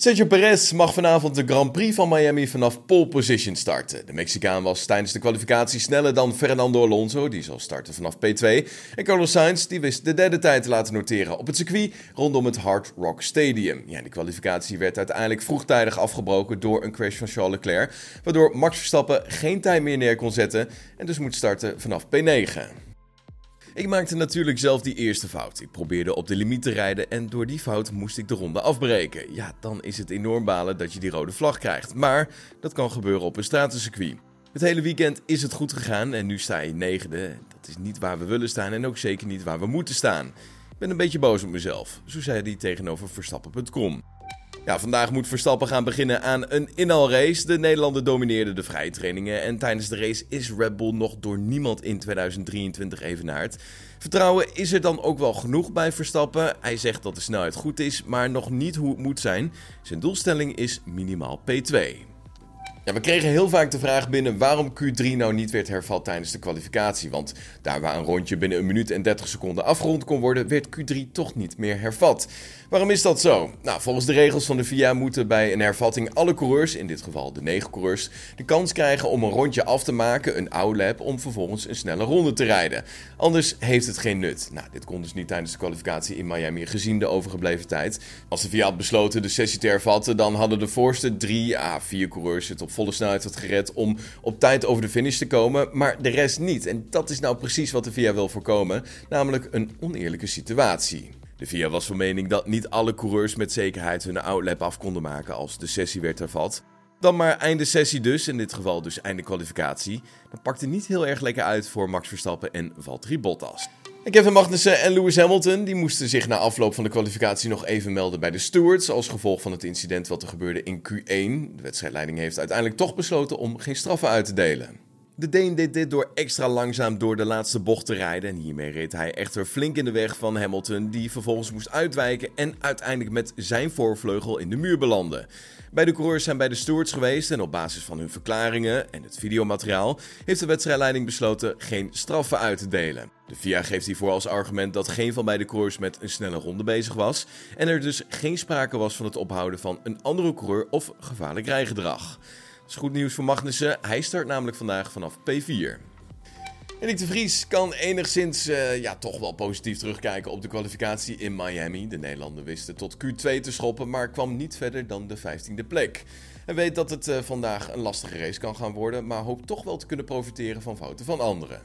Sergio Perez mag vanavond de Grand Prix van Miami vanaf pole position starten. De Mexicaan was tijdens de kwalificatie sneller dan Fernando Alonso, die zal starten vanaf P2. En Carlos Sainz die wist de derde tijd te laten noteren op het circuit rondom het Hard Rock Stadium. Ja, de kwalificatie werd uiteindelijk vroegtijdig afgebroken door een crash van Charles Leclerc, waardoor Max Verstappen geen tijd meer neer kon zetten en dus moet starten vanaf P9. Ik maakte natuurlijk zelf die eerste fout. Ik probeerde op de limiet te rijden en door die fout moest ik de ronde afbreken. Ja, dan is het enorm balen dat je die rode vlag krijgt. Maar dat kan gebeuren op een stratencircuit. Het hele weekend is het goed gegaan en nu sta je negende. Dat is niet waar we willen staan en ook zeker niet waar we moeten staan. Ik ben een beetje boos op mezelf, zo zei hij tegenover Verstappen.com. Ja, vandaag moet Verstappen gaan beginnen aan een inhaalrace. De Nederlander domineerde de vrije trainingen en tijdens de race is Red Bull nog door niemand in 2023 evenaard. Vertrouwen is er dan ook wel genoeg bij Verstappen. Hij zegt dat de snelheid goed is, maar nog niet hoe het moet zijn. Zijn doelstelling is minimaal P2. Ja, we kregen heel vaak de vraag binnen waarom Q3 nou niet werd hervat tijdens de kwalificatie. Want daar waar een rondje binnen een minuut en 30 seconden afgerond kon worden, werd Q3 toch niet meer hervat. Waarom is dat zo? Nou, volgens de regels van de VIA moeten bij een hervatting alle coureurs, in dit geval de 9 coureurs, de kans krijgen om een rondje af te maken, een outlap, om vervolgens een snelle ronde te rijden. Anders heeft het geen nut. Nou, dit kon dus niet tijdens de kwalificatie in Miami gezien de overgebleven tijd. Als de VIA had besloten de sessie te hervatten, dan hadden de voorste 3 à 4 coureurs het op volle snelheid had gered om op tijd over de finish te komen, maar de rest niet. En dat is nou precies wat de VIA wil voorkomen, namelijk een oneerlijke situatie. De VIA was van mening dat niet alle coureurs met zekerheid hun outlap af konden maken als de sessie werd hervat. Dan maar einde sessie dus, in dit geval dus einde kwalificatie. Dat pakte niet heel erg lekker uit voor Max Verstappen en Valtteri Bottas. Kevin Magnussen en Lewis Hamilton die moesten zich na afloop van de kwalificatie nog even melden bij de stewards als gevolg van het incident wat er gebeurde in Q1. De wedstrijdleiding heeft uiteindelijk toch besloten om geen straffen uit te delen. De Deen deed dit door extra langzaam door de laatste bocht te rijden. En hiermee reed hij echter flink in de weg van Hamilton, die vervolgens moest uitwijken en uiteindelijk met zijn voorvleugel in de muur belandde. Beide coureurs zijn bij de stewards geweest en op basis van hun verklaringen en het videomateriaal heeft de wedstrijdleiding besloten geen straffen uit te delen. De FIA geeft hiervoor als argument dat geen van beide coureurs met een snelle ronde bezig was en er dus geen sprake was van het ophouden van een andere coureur of gevaarlijk rijgedrag. Is goed nieuws voor Magnussen, hij start namelijk vandaag vanaf P4. Erik de Vries kan enigszins uh, ja, toch wel positief terugkijken op de kwalificatie in Miami. De Nederlander wisten tot Q2 te schoppen, maar kwam niet verder dan de 15e plek. Hij weet dat het uh, vandaag een lastige race kan gaan worden, maar hoopt toch wel te kunnen profiteren van fouten van anderen.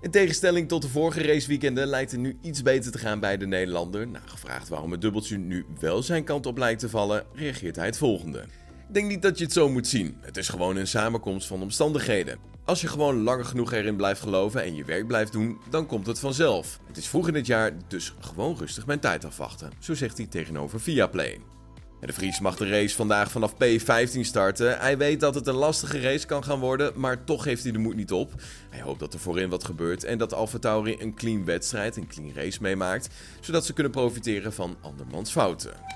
In tegenstelling tot de vorige raceweekenden lijkt het nu iets beter te gaan bij de Nederlander. Na gevraagd waarom het dubbeltje nu wel zijn kant op lijkt te vallen, reageert hij het volgende. Denk niet dat je het zo moet zien. Het is gewoon een samenkomst van omstandigheden. Als je gewoon langer genoeg erin blijft geloven en je werk blijft doen, dan komt het vanzelf. Het is vroeg in het jaar, dus gewoon rustig mijn tijd afwachten. Zo zegt hij tegenover Viaplay. De Vries mag de race vandaag vanaf P15 starten. Hij weet dat het een lastige race kan gaan worden, maar toch geeft hij de moed niet op. Hij hoopt dat er voorin wat gebeurt en dat AlphaTauri een clean wedstrijd, een clean race meemaakt, zodat ze kunnen profiteren van andermans fouten.